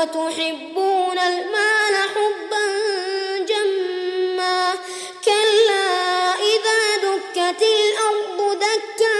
وتحبون المال حبا جما كلا إذا دكت الأرض دكا